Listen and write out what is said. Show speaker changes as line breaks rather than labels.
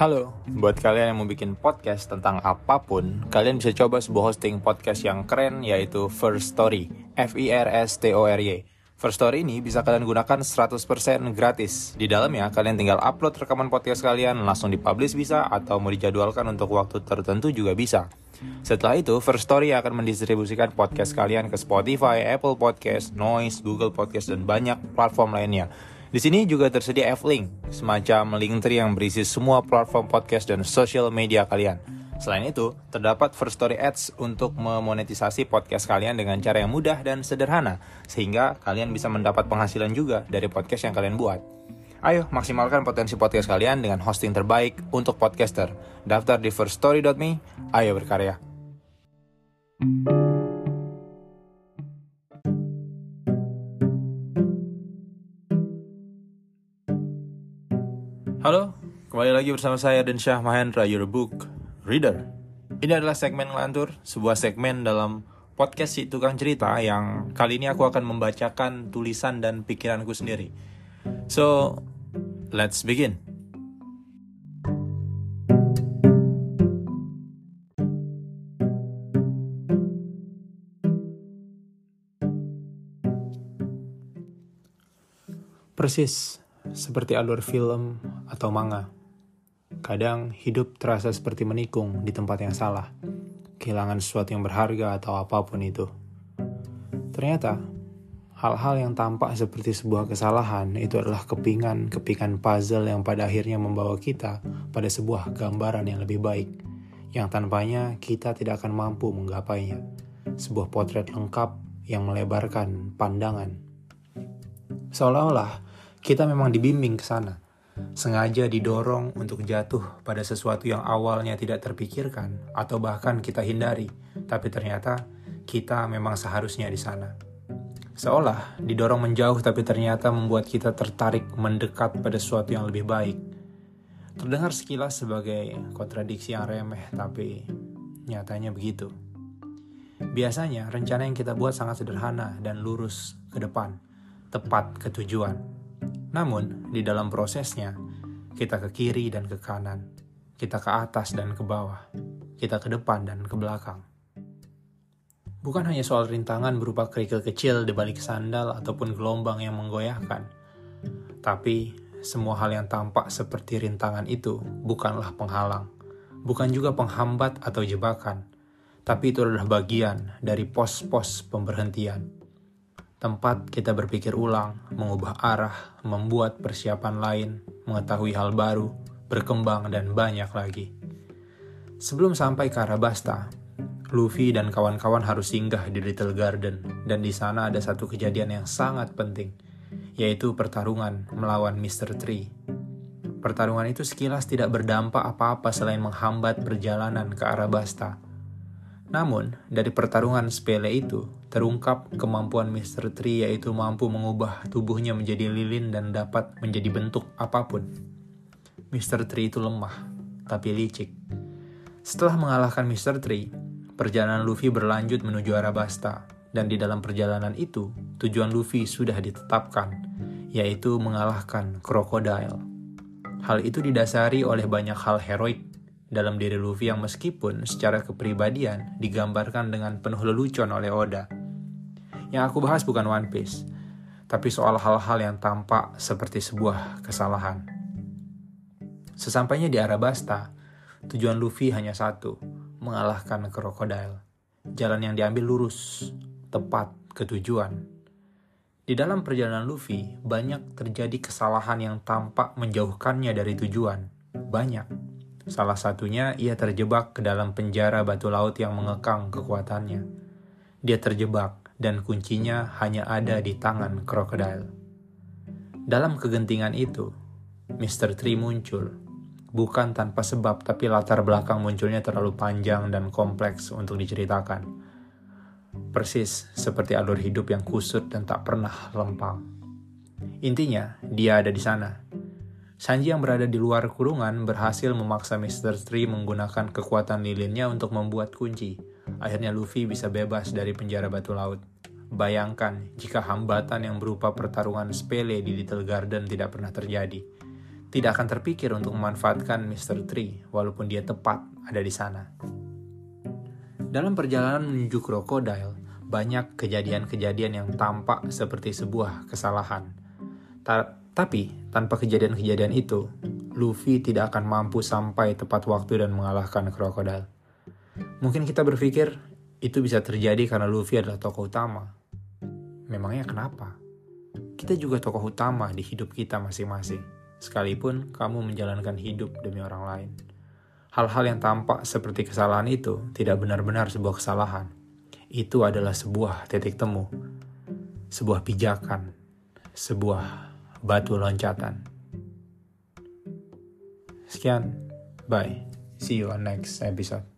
Halo, buat kalian yang mau bikin podcast tentang apa pun, kalian bisa coba sebuah hosting podcast yang keren yaitu First Story, F I R S T O R Y. First Story ini bisa kalian gunakan 100% gratis. Di dalamnya kalian tinggal upload rekaman podcast kalian, langsung dipublish bisa atau mau dijadwalkan untuk waktu tertentu juga bisa. Setelah itu, First Story akan mendistribusikan podcast kalian ke Spotify, Apple Podcast, Noise, Google Podcast, dan banyak platform lainnya. Di sini juga tersedia F-Link, semacam link tree yang berisi semua platform podcast dan social media kalian. Selain itu, terdapat First Story Ads untuk memonetisasi podcast kalian dengan cara yang mudah dan sederhana, sehingga kalian bisa mendapat penghasilan juga dari podcast yang kalian buat. Ayo, maksimalkan potensi podcast kalian dengan hosting terbaik untuk podcaster. Daftar di firststory.me, ayo berkarya. Halo, kembali lagi bersama saya dan Syah Mahendra, your book reader. Ini adalah segmen ngelantur, sebuah segmen dalam podcast si tukang cerita yang kali ini aku akan membacakan tulisan dan pikiranku sendiri. So, let's begin. Persis seperti alur film atau manga. Kadang hidup terasa seperti menikung di tempat yang salah, kehilangan sesuatu yang berharga atau apa pun itu. Ternyata, hal-hal yang tampak seperti sebuah kesalahan itu adalah kepingan-kepingan puzzle yang pada akhirnya membawa kita pada sebuah gambaran yang lebih baik, yang tanpanya kita tidak akan mampu menggapainya. Sebuah potret lengkap yang melebarkan pandangan. Seolah-olah kita memang dibimbing ke sana, sengaja didorong untuk jatuh pada sesuatu yang awalnya tidak terpikirkan atau bahkan kita hindari, tapi ternyata kita memang seharusnya di sana. Seolah didorong menjauh tapi ternyata membuat kita tertarik mendekat pada sesuatu yang lebih baik. Terdengar sekilas sebagai kontradiksi yang remeh, tapi nyatanya begitu. Biasanya rencana yang kita buat sangat sederhana dan lurus ke depan, tepat ke tujuan namun, di dalam prosesnya, kita ke kiri dan ke kanan, kita ke atas dan ke bawah, kita ke depan dan ke belakang. Bukan hanya soal rintangan berupa kerikil kecil di balik sandal ataupun gelombang yang menggoyahkan, tapi semua hal yang tampak seperti rintangan itu bukanlah penghalang, bukan juga penghambat atau jebakan, tapi itu adalah bagian dari pos-pos pemberhentian tempat kita berpikir ulang, mengubah arah, membuat persiapan lain, mengetahui hal baru, berkembang, dan banyak lagi. Sebelum sampai ke Arabasta, Luffy dan kawan-kawan harus singgah di Little Garden, dan di sana ada satu kejadian yang sangat penting, yaitu pertarungan melawan Mr. Tree. Pertarungan itu sekilas tidak berdampak apa-apa selain menghambat perjalanan ke Arabasta. Namun, dari pertarungan sepele itu, terungkap kemampuan Mr. Tree yaitu mampu mengubah tubuhnya menjadi lilin dan dapat menjadi bentuk apa pun. Mr. Tree itu lemah, tapi licik. Setelah mengalahkan Mr. Tree, perjalanan Luffy berlanjut menuju Arabasta, dan di dalam perjalanan itu, tujuan Luffy sudah ditetapkan, yaitu mengalahkan Crocodile. Hal itu didasari oleh banyak hal heroik dalam diri Luffy yang meskipun secara kepribadian digambarkan dengan penuh lelucon oleh Oda. Yang aku bahas bukan One Piece, tapi soal hal-hal yang tampak seperti sebuah kesalahan. Sesampainya di Arabasta, tujuan Luffy hanya satu, mengalahkan krokodil. Jalan yang diambil lurus, tepat ke tujuan. Di dalam perjalanan Luffy, banyak terjadi kesalahan yang tampak menjauhkannya dari tujuan. Banyak. Salah satunya, ia terjebak ke dalam penjara batu laut yang mengekang kekuatannya. Dia terjebak dan kuncinya hanya ada di tangan krokodil. Dalam kegentingan itu, Mr. Tree muncul, bukan tanpa sebab tapi latar belakang munculnya terlalu panjang dan kompleks untuk diceritakan. Persis seperti alur hidup yang kusut dan tak pernah lempang. Intinya, dia ada di sana. Sanji yang berada di luar kurungan berhasil memaksa Mr. Tree menggunakan kekuatan lilinnya untuk membuat kunci. Akhirnya Luffy bisa bebas dari penjara batu laut. Bayangkan jika hambatan yang berupa pertarungan sepele di Little Garden tidak pernah terjadi. tidak akan terpikir untuk memanfaatkan Mr. Tree walaupun dia tepat ada di sana. Dalam perjalanan menuju krokodil, banyak kejadian-kejadian yang tampak seperti sebuah kesalahan. Tapi tanpa kejadian-kejadian itu, Luffy tidak akan mampu sampai tepat waktu dan mengalahkan krokodil. Mungkin kita berpikir itu bisa terjadi karena Luffy adalah tokoh utama. Memangnya kenapa? Kita juga tokoh utama di hidup kita masing-masing, sekalipun kamu menjalankan hidup demi orang lain. Hal-hal yang tampak seperti kesalahan itu tidak benar-benar sebuah kesalahan. Itu adalah sebuah titik temu, sebuah pijakan, sebuah batu loncatan. Sekian, bye. See you on next episode.